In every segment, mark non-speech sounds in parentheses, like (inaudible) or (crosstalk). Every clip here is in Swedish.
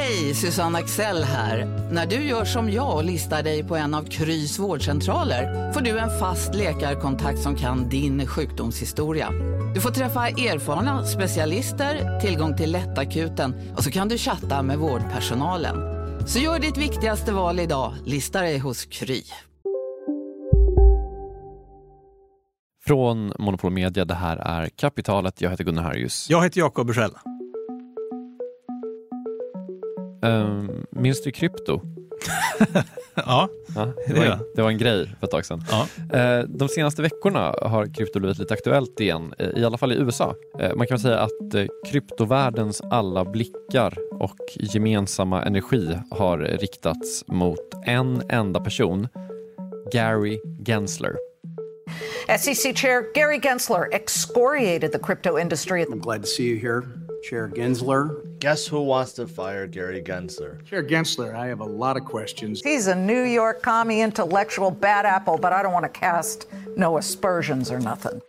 Hej, Susanne Axel här. När du gör som jag och listar dig på en av Krys vårdcentraler får du en fast läkarkontakt som kan din sjukdomshistoria. Du får träffa erfarna specialister, tillgång till lättakuten och så kan du chatta med vårdpersonalen. Så gör ditt viktigaste val idag, lista dig hos Kry. Från Monopol Media, det här är Kapitalet. Jag heter Gunnar Harjus. Jag heter Jakob Bursell. Um, minns du krypto? (laughs) ja, ja det, var en, det var en grej för ett tag sedan. Ja. Uh, de senaste veckorna har krypto blivit lite aktuellt igen, uh, i alla fall i USA. Uh, man kan säga att uh, kryptovärldens alla blickar och gemensamma energi har riktats mot en enda person, Gary Gensler. SEC Chair Gary Gensler excoriated the crypto industry. I'm glad to see you here, Chair Gensler. Guess who wants to fire Gary Gensler? Chair Gensler, I have a lot of questions. He's a New York commie intellectual bad apple, but I don't want to cast no aspersions or nothing.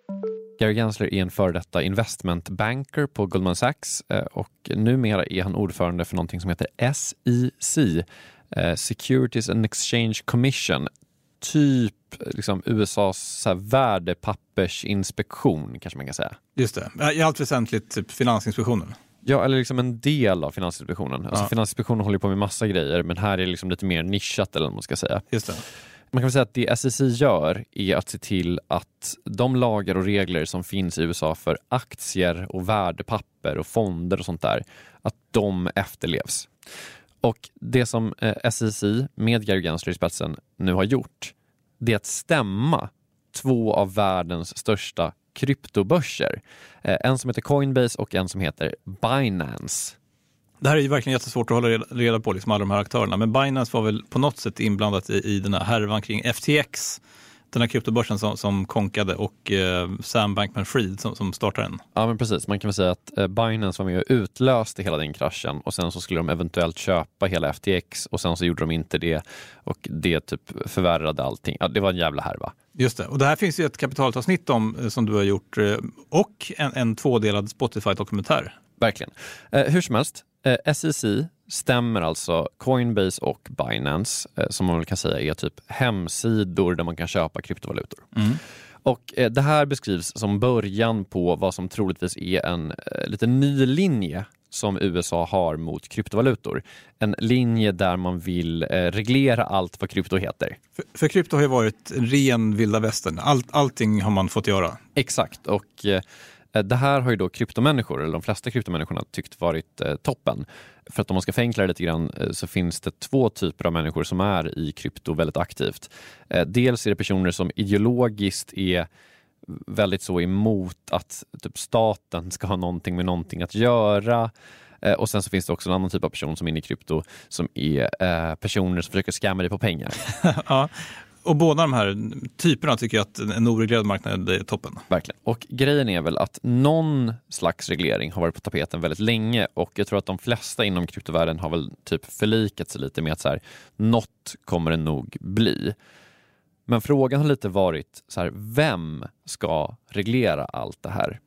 Gary Gensler är en före detta investment banker på Goldman Sachs eh, och numera är han ordförande för någonting som heter SEC, eh, Securities and Exchange Commission, typ liksom USAs så här, värdepappersinspektion kanske man kan säga. Just det, i allt väsentligt typ Finansinspektionen. Ja, eller liksom en del av Finansinspektionen. Alltså Ja. Finansinspektionen håller på med massa grejer, men här är det liksom lite mer nischat eller vad man ska säga. Just det. Man kan väl säga att det SEC gör är att se till att de lagar och regler som finns i USA för aktier och värdepapper och fonder och sånt där, att de efterlevs. Och det som eh, SEC med Gary Gensler i spetsen nu har gjort, det är att stämma två av världens största kryptobörser. Eh, en som heter Coinbase och en som heter Binance. Det här är ju verkligen jättesvårt att hålla reda- reda på, liksom alla de här aktörerna. Men Binance var väl på något sätt inblandat i, i den här härvan kring FTX, den här kryptobörsen som, som konkade och eh, Sam Bankman-Fried som, som startade den. Ja men precis, man kan väl säga att eh, Binance var med och utlöste hela den kraschen och sen så skulle de eventuellt köpa hela FTX och sen så gjorde de inte det och det typ förvärrade allting. Ja, det var en jävla härva. Just det. Och det här finns ju ett kapitalavsnitt om eh, som du har gjort eh, och en, en tvådelad Spotify-dokumentär. Verkligen. Eh, hur som helst, SEC stämmer alltså Coinbase och Binance eh, som man väl kan säga är typ hemsidor där man kan köpa kryptovalutor. Och eh, Det här beskrivs som början på vad som troligtvis är en eh, lite ny linje som USA har mot kryptovalutor. En linje där man vill eh, reglera allt vad krypto heter. För, för krypto har ju varit ren vilda västern. Allt, allting har man fått göra. Exakt, och eh, Eh, det här har ju då kryptomänniskor, eller de flesta kryptomänniskorna, tyckt varit eh, toppen. För att om man ska förenkla det lite grann eh, så finns det två typer av människor som är i krypto väldigt aktivt. Eh, dels är det personer som ideologiskt är väldigt så emot att typ, staten ska ha någonting med någonting att göra. Eh, och sen så finns det också en annan typ av person som är inne i krypto som är eh, personer som försöker scamma dig på pengar. (laughs) ja. Och båda de här typerna tycker jag att en oreglerad marknad är toppen. Verkligen. Och grejen är väl att någon slags reglering har varit på tapeten väldigt länge och jag tror att de flesta inom kryptovärlden har väl typ förlikat sig lite med att så här, något kommer det nog bli. Men frågan har lite varit så här, vem ska reglera allt det här?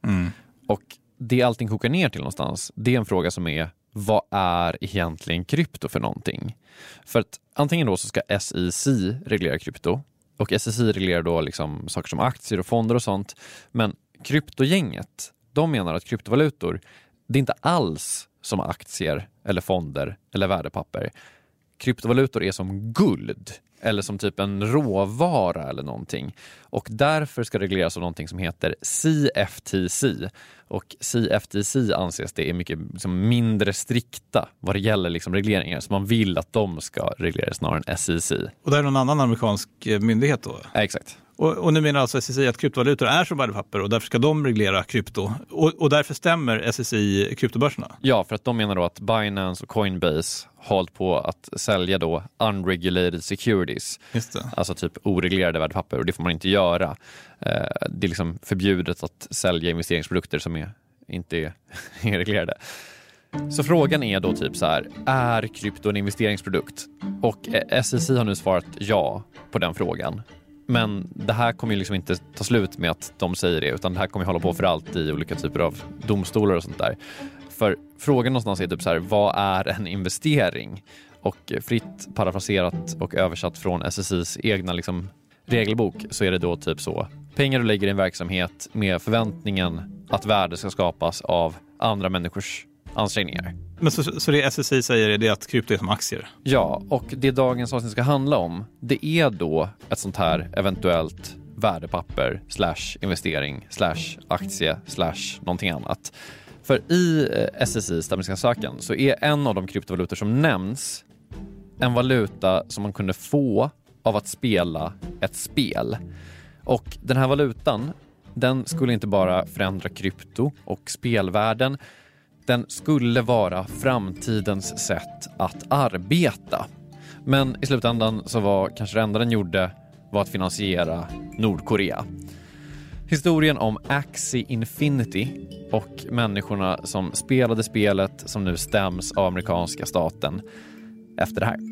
Och det allting kokar ner till någonstans, det är en fråga som är vad är egentligen krypto för någonting? För att antingen då så ska SEC reglera krypto och SEC reglerar då liksom saker som aktier och fonder och sånt. Men kryptogänget, de menar att kryptovalutor, det är inte alls som aktier eller fonder eller värdepapper. Kryptovalutor är som guld eller som typ en råvara eller någonting. Och därför ska regleras av någonting som heter CFTC. Och CFTC anses det är mycket liksom, mindre strikta vad det gäller liksom, regleringar. Så man vill att de ska regleras snarare än SEC. Och det är någon annan amerikansk eh, myndighet då? Ja, exakt. Och, och nu menar alltså SEC att kryptovalutor är som värdepapper och därför ska de reglera krypto. Och, och därför stämmer SEC kryptobörserna. Ja, för att de menar då att Binance och Coinbase har hållit på att sälja då unregulated securities. Alltså typ oreglerade värdepapper och det får man inte göra. Eh, Det är liksom förbjudet att sälja investeringsprodukter som är, inte är, (laughs) är reglerade. Så frågan är då typ så här, är krypto en investeringsprodukt? Och eh, SEC har nu svarat ja på den frågan. Men det här kommer ju liksom inte ta slut med att de säger det, utan det här kommer ju hålla på för alltid i olika typer av domstolar och sånt där. För frågan någonstans är typ så här, vad är en investering? Och fritt parafraserat och översatt från SSIs egna liksom regelbok så är det då typ så. Pengar du lägger i en verksamhet med förväntningen att värde ska skapas av andra människors ansträngningar. Men så, så det SSI säger är det att krypto är som aktier? Ja, och det dagens avsnitt ska handla om, det är då ett sånt här eventuellt värdepapper slash investering slash aktie slash någonting annat. För i eh, SSIs stabilitetsansökan så är en av de kryptovalutor som nämns en valuta som man kunde få av att spela ett spel. Och den här valutan, den skulle inte bara förändra krypto och spelvärlden, den skulle vara framtidens sätt att arbeta. Men i slutändan så var kanske det enda den gjorde var att finansiera Nordkorea. Historien om Axie Infinity och människorna som spelade spelet som nu stäms av amerikanska staten efter det här.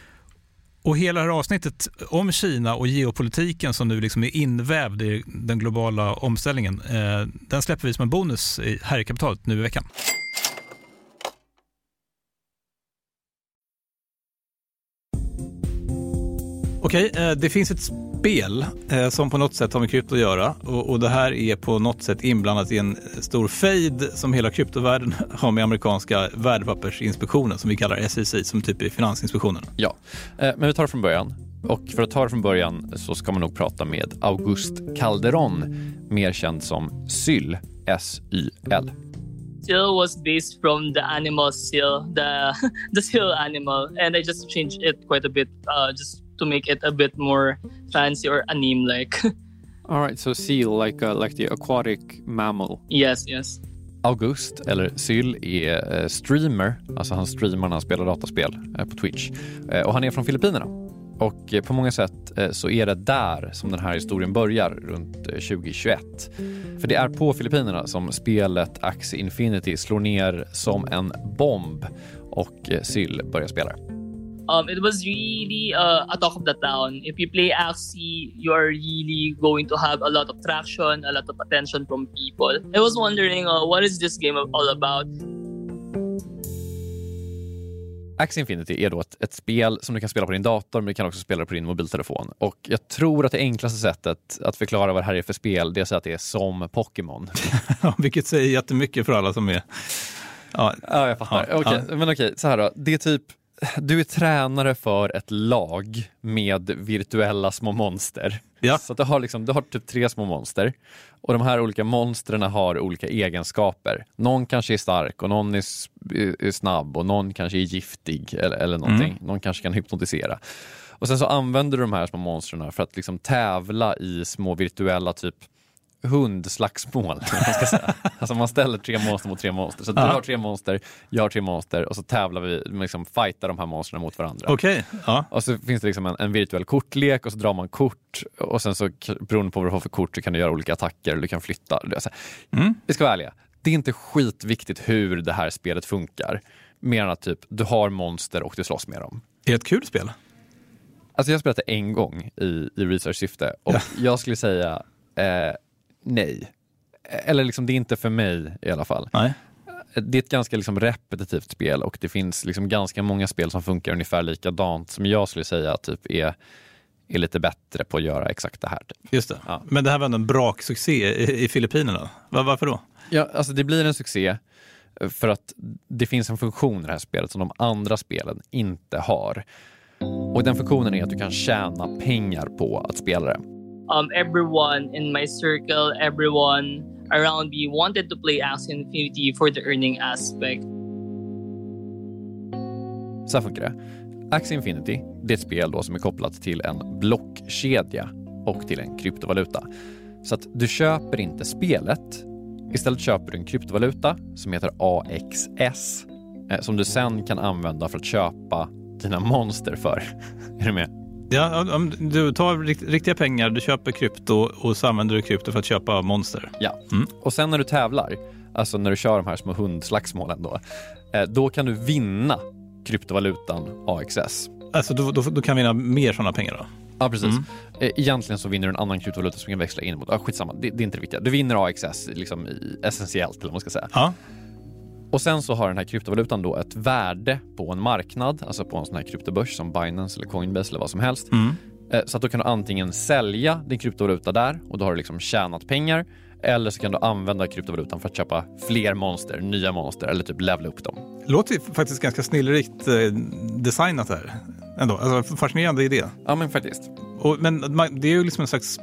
Och hela det här avsnittet om Kina och geopolitiken som nu liksom är invävd i den globala omställningen, eh, den släpper vi som en bonus här i kapitalet nu i veckan. Okej, eh, det finns ett spel eh, som på något sätt har med krypto att göra och, och, det här är på något sätt inblandat i en stor fejd som hela kryptovärlden (laughs) har med amerikanska värdepappersinspektionen som vi kallar SEC som typ är Finansinspektionen. Ja, eh, men vi tar det från början. Och för att ta det från början så ska man nog prata med August Calderon, mer känd som Syl, S-Y-L. Seal was based from the animal seal, the (laughs) the seal animal, and I just changed it quite a bit, uh, just to make it a bit more fancy or anime like. (laughs) All right, so seal like uh, like the aquatic mammal. Yes, yes. August, eller Syl, är eh, streamer. Alltså han streamar när han spelar dataspel eh, på Twitch. Eh, och han är från Filippinerna. Och på många sätt så är det där som den här historien börjar, runt 2021. För det är på Filippinerna som spelet Axie Infinity slår ner som en bomb och Syl börjar spela um, it was really uh, a talk of the town. If you play Axie, you are really going to have a lot of traction, a lot of attention from people. I was wondering, uh, what is this game all about? Axie Infinity är då ett, ett, spel som du kan spela på din dator, men du kan också spela på din mobiltelefon. Och jag tror att det enklaste sättet att förklara vad det här är för spel, det är att säga att det är som Pokémon. (laughs) Vilket säger jättemycket för alla som är... Ja, ja jag fattar. Ja, okej, ja. Men okej, så här då. Det är typ du är tränare för ett lag med virtuella små monster. Ja. Så du har, liksom, du har typ tre små monster och de här olika monstren har olika egenskaper. Någon kanske är stark och någon är, är snabb och någon kanske är giftig eller, eller någonting. Mm. Någon kanske kan hypnotisera. Och sen så använder du de här små monstren för att liksom tävla i små virtuella typ hundslagsmål. (laughs) Man, ska säga. alltså man ställer tre monster mot tre monster. Så ja. du har tre monster, jag har tre monster och så tävlar vi, liksom fightar de här monstren mot varandra. Okay. Ja. Och så finns det liksom en, en, virtuell kortlek och så drar man kort och sen så beroende på vad du har för kort så kan du göra olika attacker eller du kan flytta. Mm. Vi ska vara ärliga, det är inte skitviktigt hur det här spelet funkar. Mer än att typ, du har monster och du slåss med dem. Är det ett kul spel? Alltså jag har spelat det en gång i, i research-syfte och jag skulle säga eh, nej. Eller liksom, det är inte för mig i alla fall. Nej. Det är ett ganska liksom repetitivt spel och det finns liksom ganska många spel som funkar ungefär likadant som jag skulle säga typ är, är lite bättre på att göra exakt det här. Typ. Just det. Ja. Men det här var ändå en braksuccé i, i Filippinerna. Var, varför då? Ja, alltså det blir en succé för att det finns en funktion i det här spelet som de andra spelen inte har. Och den funktionen är att du kan tjäna pengar på att spela det. Um, everyone in my circle, everyone around me wanted to play Axie Infinity for the earning aspect. Så här funkar det. Axie Infinity det är ett spel då som är kopplat till en blockkedja och till en kryptovaluta. Så att du köper inte spelet. Istället köper du en kryptovaluta som heter AXS eh, som du sen kan använda för att köpa dina monster för. (laughs) är du med? Ja, om du tar rikt, riktiga pengar, du köper krypto och så använder du krypto för att köpa monster. Ja. Mm. Och sen när du tävlar, alltså när du kör de här små hundslagsmålen då, eh, då kan du vinna kryptovalutan AXS. Alltså då, då, då kan vi vinna mer sådana pengar då? Ja, precis. Mm. Eh, Egentligen så vinner du en annan kryptovaluta som kan växla in mot... Ah, skitsamma, det, det är inte det viktiga. Du vinner AXS liksom essentiellt, eller vad man ska säga. Ja. Och sen så har den här kryptovalutan då ett värde på en marknad, alltså på en sån här kryptobörs som Binance eller Coinbase eller vad som helst. Mm. Eh, Så att då kan du antingen sälja din kryptovaluta där och då har du liksom tjänat pengar. Eller så kan du använda kryptovalutan för att köpa fler monster, nya monster eller typ levela upp dem. Låter ju faktiskt ganska snillrikt eh, designat här. Ändå. Alltså, fascinerande idé. Ja men faktiskt. Och, men det är ju liksom en slags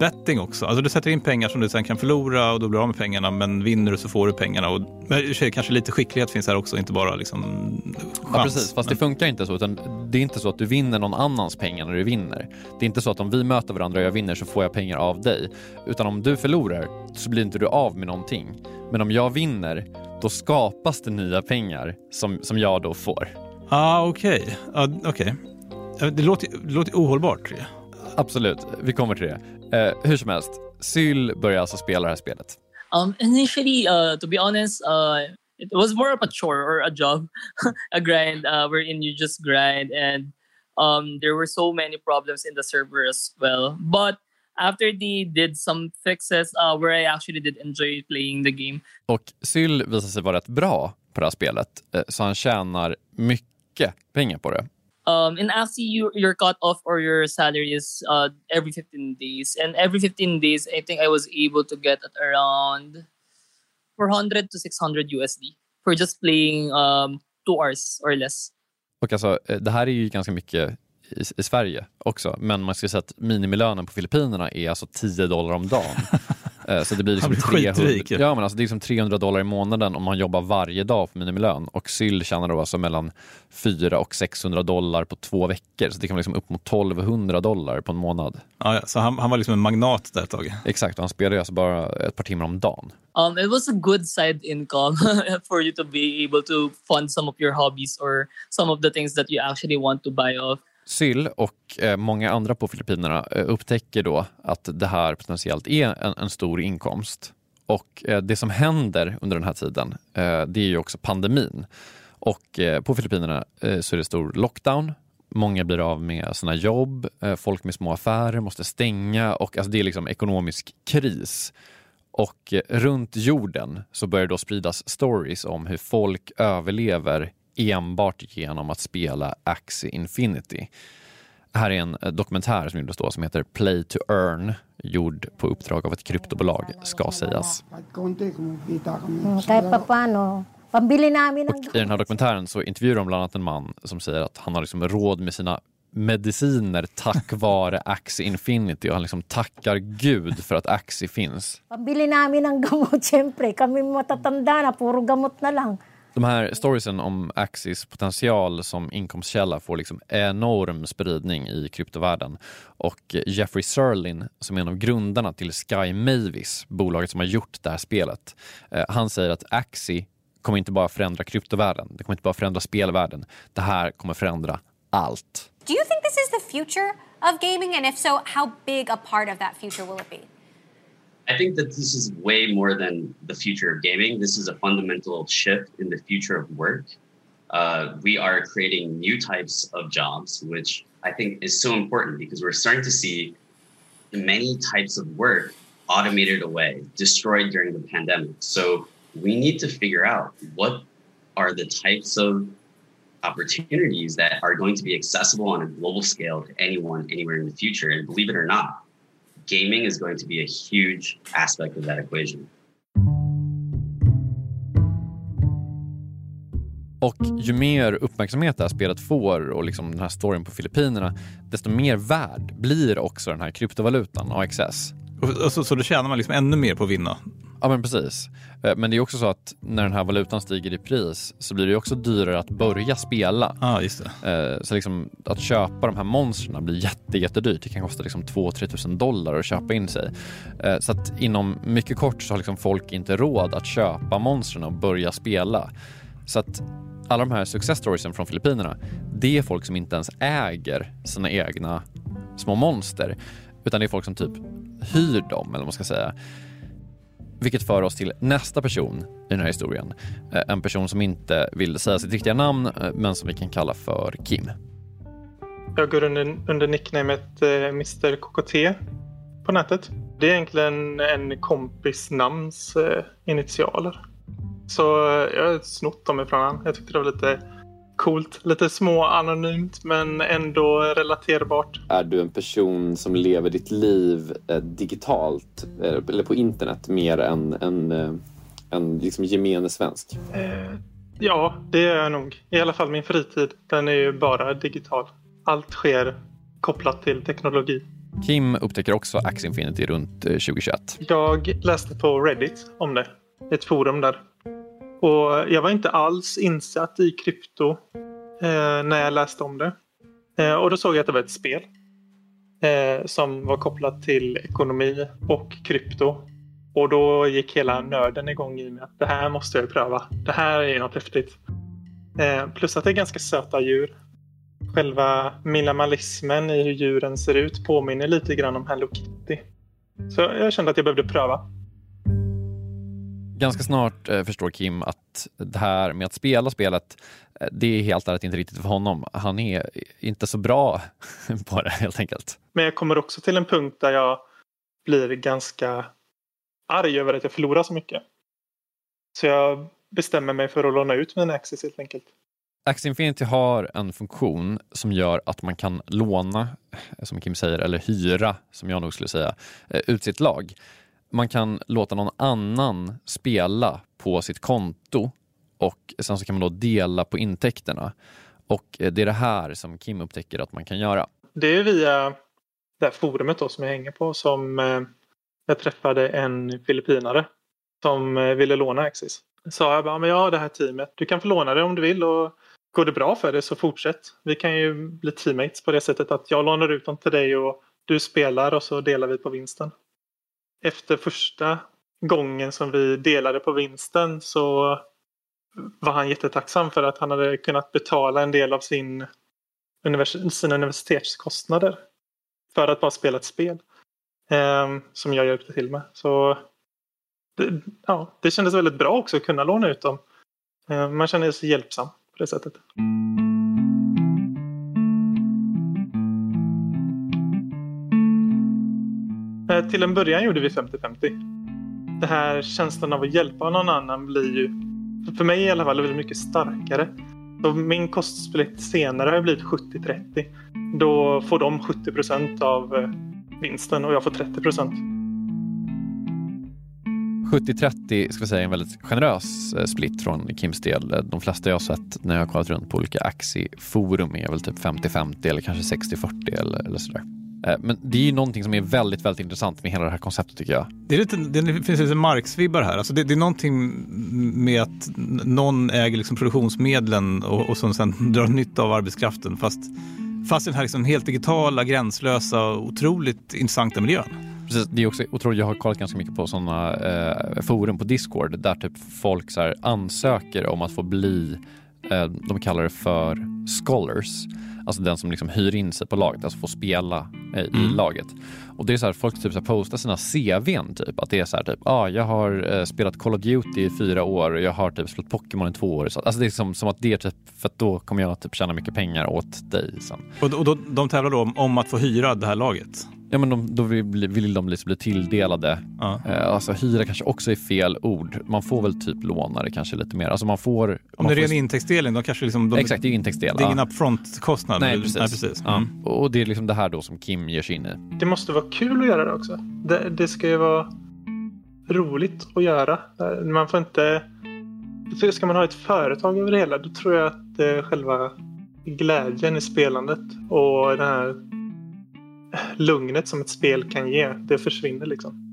betting också. Alltså du sätter in pengar som du sen kan förlora och då blir du av med pengarna. Men vinner du så får du pengarna. Och, men kanske lite skicklighet finns här också, inte bara liksom chans. Ja, precis. Fast det funkar inte så. Utan det är inte så att du vinner någon annans pengar när du vinner. Det är inte så att om vi möter varandra och jag vinner så får jag pengar av dig. Utan om du förlorar så blir inte du av med någonting. Men om jag vinner, då skapas det nya pengar som, som jag då får. Ah, okej. Ah, okej. Ja, Det låter, det låter ohållbart. Absolut, vi kommer till det. Eh, hur som helst, Syl börjar alltså spela det här spelet. Um, initially, uh, to be honest, uh, it was more of a chore or a job, (laughs) a grind, uh, wherein you just grind, and um, there were so many problems in the server as well. But after they did some fixes, uh, where I actually did enjoy playing the game, Och Syl visar sig vara rätt bra på det här spelet, eh, så han tjänar mycket pengar på det. Um, in Axie, you, your cut off or your salary is uh, every 15 days. And every 15 days, I think I was able to get at around 400 to 600 USD for just playing um, two hours or less. Och alltså, eh, det här är ju ganska mycket i, i Sverige också, men man ska säga att minimilönen på Filippinerna är alltså 10 dollar om dagen. (laughs) Eh, Så det blir liksom Han blir 300, skitrik, ja. men alltså det är liksom 300 dollar i månaden om man jobbar varje dag på minimilön. Och Syl tjänar då alltså mellan 400 och 600 dollar på två veckor. Så det kan vara liksom upp mot 1200 dollar på en månad. Ja, så han, han var liksom en magnat där ett tag. Exakt, och han spelar ju alltså bara ett par timmar om dagen. Um, it was a good side income (laughs) for you to be able to fund some of your hobbies or some of the things that you actually want to buy off. Syl och eh, många andra på Filippinerna eh, upptäcker då att det här potentiellt är en, en stor inkomst. Och eh, det som händer under den här tiden, det är ju också pandemin. Och på Filippinerna så är det stor lockdown. Många blir av med sina jobb, folk med små affärer måste stänga och alltså, det är liksom ekonomisk kris. Och runt jorden så börjar det då spridas stories om hur folk överlever enbart genom att spela Axie Infinity. Här är en eh, dokumentär som gjordes då som heter Play to Earn, gjord på uppdrag av ett kryptobolag, ska sägas. Mm, ng I den här dokumentären så intervjuar de bland annat en man som säger att han har liksom råd med sina mediciner tack (laughs) vare Axie Infinity och han liksom tackar gud för att Axie finns. pambili namin ng gamot. Siyempre, kami matatanda na, puro gamot na lang. De här storiesen om Axis potential som inkomstkälla får liksom enorm spridning i kryptovärlden. Och Jeffrey Serlin, som är en av grundarna till Sky Mavis, bolaget som har gjort det här spelet, eh, han säger att Axie kommer inte bara förändra kryptovärlden, det kommer inte bara förändra spelvärlden. Det här kommer förändra allt. Do you think this is the future of gaming? And if so, how big a part of that future will it be? I think that this is way more than the future of gaming. This is a fundamental shift in the future of work. Uh, we are creating new types of jobs, which I think is so important because we're starting to see many types of work automated away, destroyed during the pandemic. So we need to figure out what are the types of opportunities that are going to be accessible on a global scale to anyone anywhere in the future. And believe it or not, gaming is going to be a huge aspect of that equation. Och ju mer uppmärksamhet det här spelet får och liksom den här storyn på Filippinerna, desto mer värd blir också den här kryptovalutan AXS. Och, så, så då tjänar man liksom ännu mer på att vinna? Ja men precis. Eh, men det är också så att när den här valutan stiger i pris så blir det också dyrare att börja spela. Ja, just det. Eh, så liksom att köpa de här monstren blir jätte, jättedyrt. Det kan kosta liksom 2-3 tusen dollar att köpa in sig. Eh, så att inom mycket kort så har liksom folk inte råd att köpa monstren och börja spela. Så att alla de här success storiesen från Filippinerna, det är folk som inte ens äger sina egna små monster. Utan det är folk som typ hyr dem, eller vad man ska säga. Vilket för oss till nästa person i den här historien. Eh, en person som inte vill säga sitt riktiga namn, eh, men som vi kan kalla för Kim. Jag går under, under nicknamet eh, Mr KKT på nätet. Det är egentligen en kompis namns initialer. Så jag har snott dem ifrån honom. Jag tyckte det var lite coolt. Lite små anonymt men ändå relaterbart. Är du en person som lever ditt liv eh, digitalt eh, eller på internet mer än en, eh, en liksom gemene svensk? Eh, ja, det är jag nog. I alla fall min fritid. Den är ju bara digital. Allt sker kopplat till teknologi. Kim upptäcker också Axie Infinity runt 2021. Jag läste på Reddit om det. Ett forum där. Och jag var inte alls insatt i krypto eh, när jag läste om det. Eh, och då såg jag att det var ett spel eh, som var kopplat till ekonomi och krypto. Och då gick hela nörden igång i mig att det här måste jag pröva. Det här är något häftigt. Eh, plus att det är ganska söta djur. Själva minimalismen i hur djuren ser ut påminner lite grann om Hello Kitty. Så jag kände att jag behövde pröva. Ganska snart eh, förstår Kim att det här med att spela spelet, eh, det är helt ärligt inte riktigt för honom. Han är inte så bra (laughs) på det helt enkelt. Men jag kommer också till en punkt där jag blir ganska arg över att jag förlorar så mycket. Så jag bestämmer mig för att låna ut mina Axis helt enkelt. Axie Infinity har en funktion som gör att man kan låna, som Kim säger, eller hyra, som jag nog skulle säga, eh, ut sitt lag man kan låta någon annan spela på sitt konto och sen så kan man då dela på intäkterna. Och eh, det är det här som Kim upptäcker att man kan göra. Det är via det här forumet då som jag hänger på som eh, jag träffade en filippinare som eh, ville låna Axis. Sa jag bara, men jag har det här teamet. Du kan få låna det om du vill och går det bra för dig så fortsätt. Vi kan ju bli teammates på det sättet att jag lånar ut dem till dig och du spelar och så delar vi på vinsten efter första gången som vi delade på vinsten så var han jättetacksam för att han hade kunnat betala en del av sin univers sina universitetskostnader för att bara spela ett spel. Eh, som jag hjälpte till med. Så det, ja, det kändes väldigt bra också att kunna låna ut dem. Eh, man känner sig hjälpsam på det sättet. Eh, till en början gjorde vi 50-50. Det här känslan av att hjälpa någon annan blir ju, för mig i alla fall, väldigt mycket starkare. Så min kostsplit senare har blivit 70-30. Då får de 70 procent av eh, vinsten och jag får 30 procent. 70-30 ska vi säga är en väldigt generös eh, split från Kims del. De flesta jag har sett när jag har kollat runt på olika aktieforum är väl typ 50-50 eller kanske 60-40 eller, eller sådär. Eh, men det är ju någonting som är väldigt, väldigt intressant med hela det här konceptet tycker jag. Det, är lite, det finns lite Marx-vibbar här. Alltså det, det, är någonting med att någon äger liksom produktionsmedlen och, och som sen drar nytta av arbetskraften. Fast, fast i den här liksom helt digitala, gränslösa, otroligt intressanta miljön. Precis, det är också otroligt, jag har kollat ganska mycket på sådana eh, forum på Discord där typ folk så ansöker om att få bli, eh, de kallar det för scholars Alltså den som liksom hyr in sig på laget, alltså får spela eh, i laget. Och det är så här, folk typ så här postar sina CVn typ. Att det är så här typ, ah, jag har eh, spelat Call of Duty i fyra år och jag har typ spelat Pokémon i två år. Så, alltså det är som, som att det är typ, för att då kommer jag typ tjäna mycket pengar åt dig sen. Och, och då, de tävlar då om, om att få hyra det här laget? Ja men de, då vill, vill de liksom bli tilldelade. Eh, alltså hyra kanske också är fel ord. Man får väl typ låna det kanske lite mer. Alltså man får... Om man det är får ren intäktsdelning, då kanske liksom... De, Exakt, det är intäktsdel. Det är ingen ja. upfront-kostnad? Nej precis. Nej, precis. Ja. Mm. Och det är liksom det här då som Kim ger sig in i. Det måste vara kul att göra det också. Det, det ska ju vara roligt att göra. Man får inte... För ska man ha ett företag över det hela, då tror jag att eh, själva glädjen i spelandet och det här lugnet som ett spel kan ge, det försvinner liksom.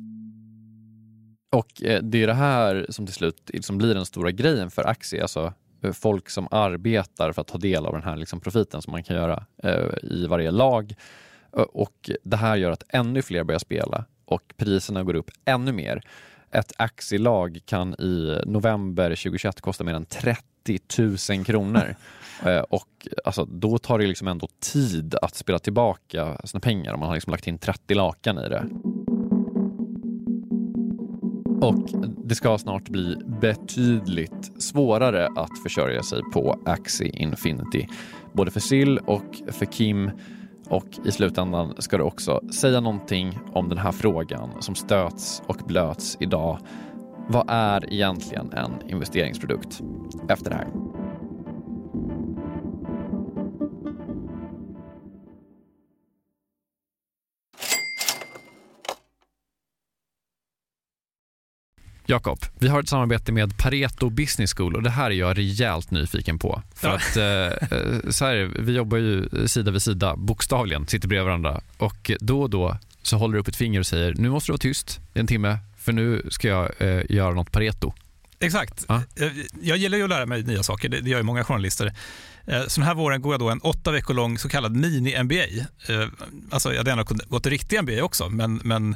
Och eh, det är det här som till slut liksom blir den stora grejen för Axie. Alltså eh, folk som arbetar för att ta del av den här liksom profiten som man kan göra eh, i varje lag. Och det här gör att ännu fler börjar spela och priserna går upp ännu mer. Ett Axie-lag kan i november 2021 kosta mer än 30 000 kronor. (laughs) Eh, Och alltså, då tar det liksom ändå tid att spela tillbaka sina pengar om man har liksom lagt in 30 lakan i det. Och det ska snart bli betydligt svårare att försörja sig på Axie Infinity. Både för Sill och för Kim. Och i slutändan ska det också säga någonting om den här frågan som stöts och blöts idag. Vad är egentligen en investeringsprodukt? Efter det här. Jakob, vi har ett samarbete med Pareto Business School och det här är jag rejält nyfiken på. För Ja. att eh, så här, vi jobbar ju sida vid sida, bokstavligen, sitter bredvid varandra och då och då så håller du upp ett finger och säger nu måste du vara tyst i en timme för nu ska jag eh, göra något Pareto. Exakt. Ja. Eh, Jag gillar ju att lära mig nya saker, det gör ju många journalister. Eh, Så den här våren går jag då en åtta veckor lång så kallad mini-MBA. Eh, Alltså jag hade gärna gått till riktig MBA också, men, men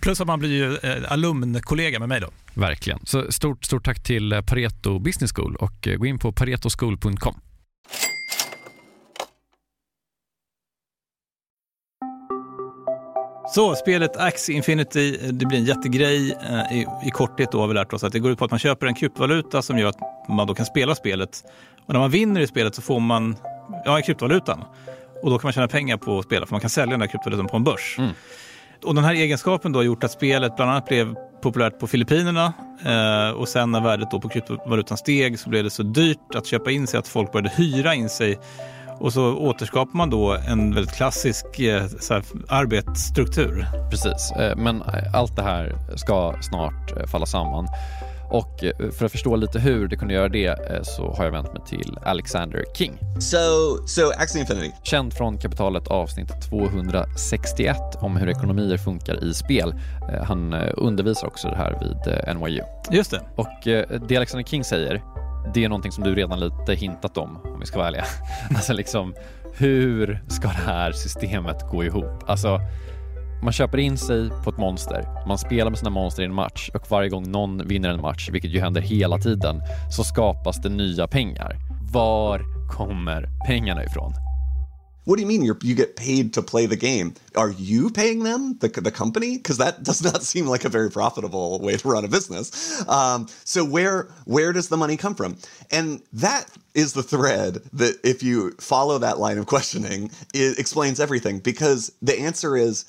Plus att man blir ju eh, alumnkollega med mig då. Verkligen. Så stort, stort tack till eh, Pareto Business School och eh, gå in på paretoschool.com. Så spelet Axie Infinity, det blir en jättegrej. I, I korthet då har vi lärt oss att det går ut på att man köper en kryptovaluta som gör att man då kan spela spelet. Och när man vinner i spelet så får man ja, kryptovalutan. Och då kan man tjäna pengar på att spela för man kan sälja den där kryptovalutan på en börs. Och den här egenskapen då har gjort att spelet bland annat blev populärt på Filippinerna eh, och sen när värdet då på kryptovalutan steg så blev det så dyrt att köpa in sig att folk började hyra in sig och så återskapar man då en väldigt klassisk eh, så här, arbetsstruktur. Precis, eh, men eh, allt det här ska snart eh, falla samman. Och eh, för att förstå lite hur det kunde göra det eh, så har jag vänt mig till Alexander King. So, so Axie Infinity. Känd från Kapitalet avsnitt 261 om hur ekonomier funkar i spel. Eh, han undervisar också det här vid NYU. Just det. Och det Alexander King säger, det är någonting som du redan lite hintat om, om vi ska vara ärliga. (laughs) alltså liksom, hur ska det här systemet gå ihop? Alltså, man köper in sig på ett monster, man spelar med sina monster i en match och varje gång någon vinner en match, vilket ju händer hela tiden, så skapas det nya pengar. Var kommer pengarna ifrån? What do you mean you're, you get paid to play the game? Are you paying them, the, the company? Because that does not seem like a very profitable way to run a business. Um, so where where does the money come from? And that is the thread that, if you follow that line of questioning, it explains everything. Because the answer is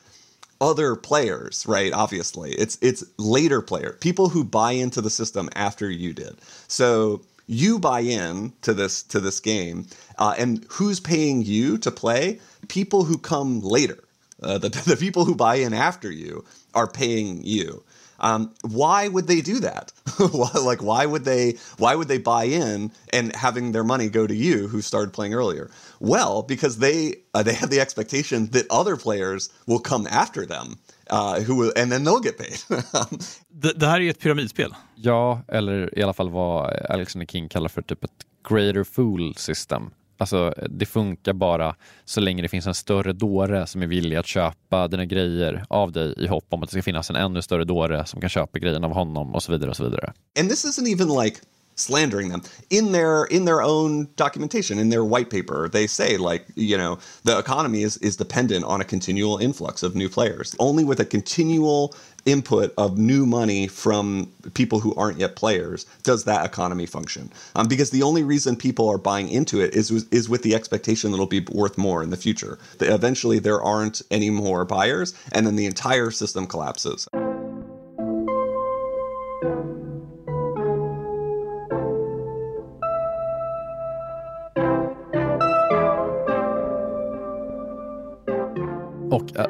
other players, right? Obviously, it's it's later player people who buy into the system after you did. So you buy in to this to this game, uh, and who's paying you to play? People who come later. Uh, the, (laughs) the people who buy in after you are paying you. Um, why would they do that? (laughs) like, why would they? Why would they buy in and having their money go to you, who started playing earlier? Well, because they uh, they have the expectation that other players will come after them, uh, who will, and then they'll get paid. (laughs) det, det här är ett pyramidspel. Ja, eller i alla fall vad Alexander King kallar för typ ett greater fool system. Alltså, det funkar bara så länge det finns en större dåre som är villig att köpa dina grejer av dig i hopp om att det ska finnas en ännu större dåre som kan köpa grejerna av honom och så vidare och så vidare. And this isn't even like slandering them in their in their own documentation in their white paper. They say like you know the economy is is dependent on a continual influx of new players only with a continual input of new money from people who aren't yet players does that economy function. Um, because the only reason people are buying into it is is with the expectation that it'll be worth more in the future. That eventually there aren't any more buyers and then the entire system collapses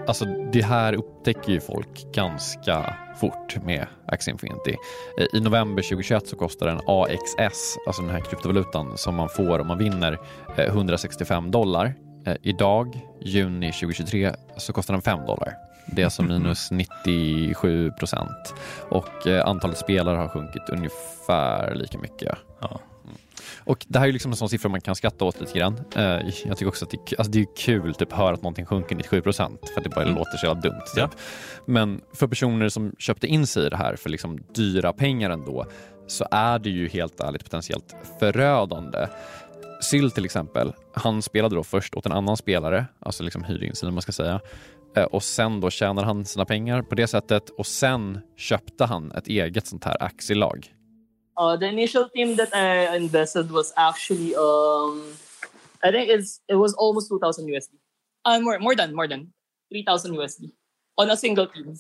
alltså, det här upptäcker ju folk ganska fort med Axie Infinity. Eh, I november 2021 så kostar en AXS, alltså den här kryptovalutan som man får om man vinner, 165 eh, dollar. Idag, juni 2023, så kostar den 5 dollar. Det är alltså (laughs) minus 97 procent. Och antalet spelare har sjunkit ungefär lika mycket. Ja. Och det här är liksom en sån siffra man kan skratta åt lite grann. Uh, jag tycker också att det, alltså det är kul typ, att höra att någonting sjunker 97 procent för att det bara mm. låter så jävla dumt. Typ. Ja. Men för personer som köpte in sig i det här för liksom dyra pengar ändå så är det ju helt ärligt potentiellt förödande. Syl till exempel, han spelade då först åt en annan spelare, alltså liksom hyrde in sig man ska säga. Eh, och sen då tjänade han sina pengar på det sättet och sen köpte han ett eget sånt här aktielag Uh, the initial team that I invested was actually um, I think it's it was almost 2000 USD. Uh, more more than more than 3000 USD on a single team.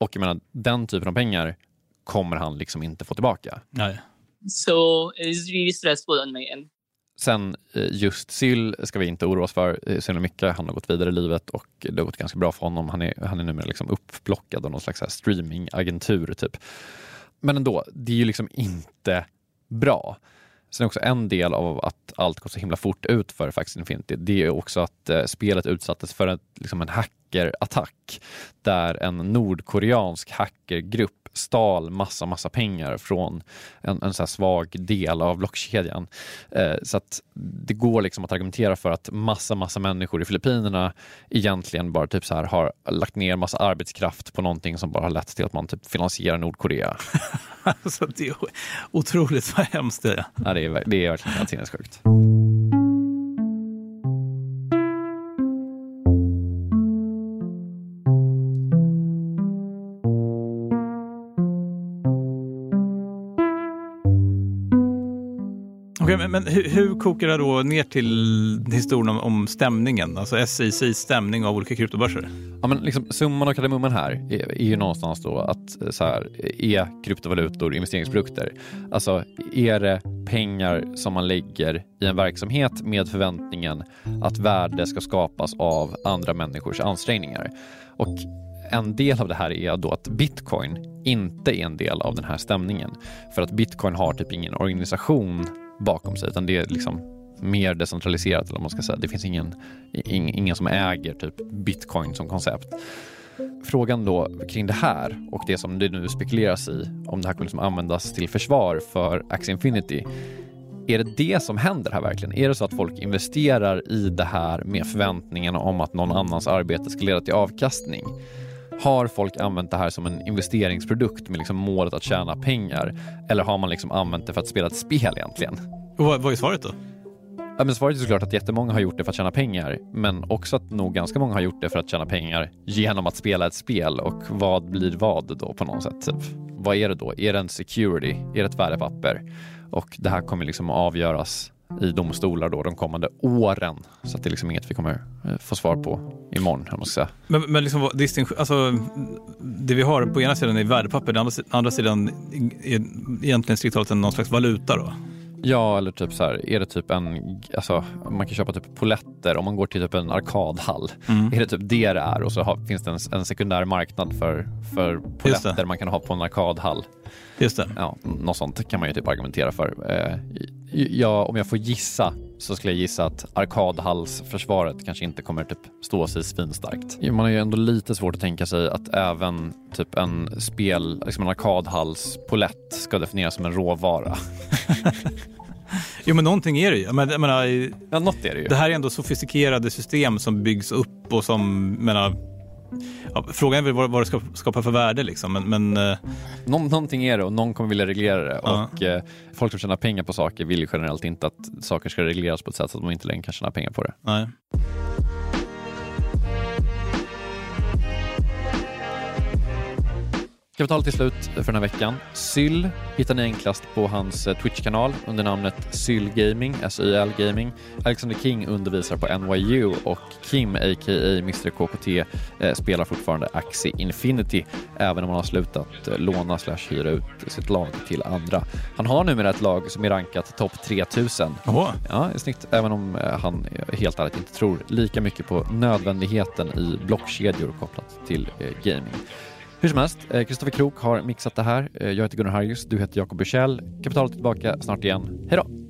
Och jag menar, den typen av pengar kommer han liksom inte få tillbaka. Nej. So it's really stressful on my end. Sen eh, just Syl ska vi inte oroa oss för eh, så mycket. Han har gått vidare i livet och det har gått ganska bra för honom. Han är, han är numera liksom uppblockad av någon slags streamingagentur typ. Men ändå, det är ju liksom inte bra. Sen också en del av att allt går så himla fort ut för Fax Infinity, det är också att eh, spelet utsattes för ett, liksom en hackerattack där en nordkoreansk hackergrupp stal massa, massa pengar från en, en så svag del av blockkedjan. Eh, så att det går liksom att argumentera för att massa, massa människor i Filippinerna egentligen bara typ så här har lagt ner massa arbetskraft på någonting som bara har lett till att man typ finansierar Nordkorea. (laughs) alltså, det är otroligt vad hemskt det är. Ja, det är, det är verkligen helt sinnessjukt. Men, hur, hur kokar det då ner till historien om, om stämningen? Alltså SICs stämning av olika kryptobörser? Ja, men liksom, summan och kardemumman här är, är ju någonstans då att eh, så här, är kryptovalutor investeringsprodukter? Alltså är det pengar som man lägger i en verksamhet med förväntningen att värde ska skapas av andra människors ansträngningar? Och en del av det här är då att bitcoin inte är en del av den här stämningen. För att bitcoin har typ ingen organisation bakom sig utan det är liksom mer decentraliserat eller man ska säga. Det finns ingen, ingen som äger typ bitcoin som koncept. Frågan då kring det här och det som det nu spekuleras i om det här kommer liksom användas till försvar för Axie Infinity. Är det det som händer här verkligen? Är det så att folk investerar i det här med förväntningen om att någon annans arbete ska leda till avkastning? Har folk använt det här som en investeringsprodukt med liksom målet att tjäna pengar? Eller har man liksom använt det för att spela ett spel egentligen? Och vad, vad är svaret då? Ja, men svaret är såklart att jättemånga har gjort det för att tjäna pengar, men också att nog ganska många har gjort det för att tjäna pengar genom att spela ett spel. Och vad blir vad då på något sätt? Typ? Vad är det då? Är det en security? Är det ett värdepapper? Och det här kommer liksom att avgöras i domstolar då de kommande åren. Så att det är liksom inget vi kommer eh, få svar på imorgon. Jag måste säga. Men, men liksom, alltså, det vi har på ena sidan är värdepapper, den andra, andra sidan är egentligen strikt talat någon slags valuta då? Ja, eller typ så här, är det typ en, alltså man kan köpa typ poletter om man går till typ en arkadhall. Mm. Är det typ det det är och så har, finns det en, en, sekundär marknad för, för poletter man kan ha på en arkadhall. Just det. Ja, något sånt kan man ju typ argumentera för. Eh, ja, om jag får gissa så skulle jag gissa att arkadhallsförsvaret kanske inte kommer typ stå sig svinstarkt. Man har ju ändå lite svårt att tänka sig att även typ en spel, liksom en arkadhallspolett ska definieras som en råvara. (laughs) Jo men någonting är det ju. Men, menar, ja, något är det ju. Det här är ändå sofistikerade system som byggs upp och som, menar, ja, frågan är väl vad, vad det ska skapa för värde liksom. Men, men eh... Nå någonting är det och någon kommer vilja reglera det. Ja. Och eh, folk som tjänar pengar på saker vill generellt inte att saker ska regleras på ett sätt så att de inte längre kan tjäna pengar på det. Nej. Kapital till slut för den här veckan. Syl hittar ni enklast på hans eh, Twitch-kanal under namnet Syl Gaming, SYL Gaming. Alexander King undervisar på NYU och Kim, a.k.a. Mr KKT, eh, spelar fortfarande Axie Infinity, även om han har slutat eh, låna slash hyra ut sitt lag till andra. Han har numera ett lag som är rankat topp 3000. Oh. Ja, i snitt, även om han helt ärligt inte tror lika mycket på nödvändigheten i blockkedjor kopplat till gaming. Hur som helst, eh, Kristoffer Krook har mixat det här. Eh, jag heter Gunnar Harjus, du heter Jakob Bursell. Kapitalet tillbaka snart igen. Hej då!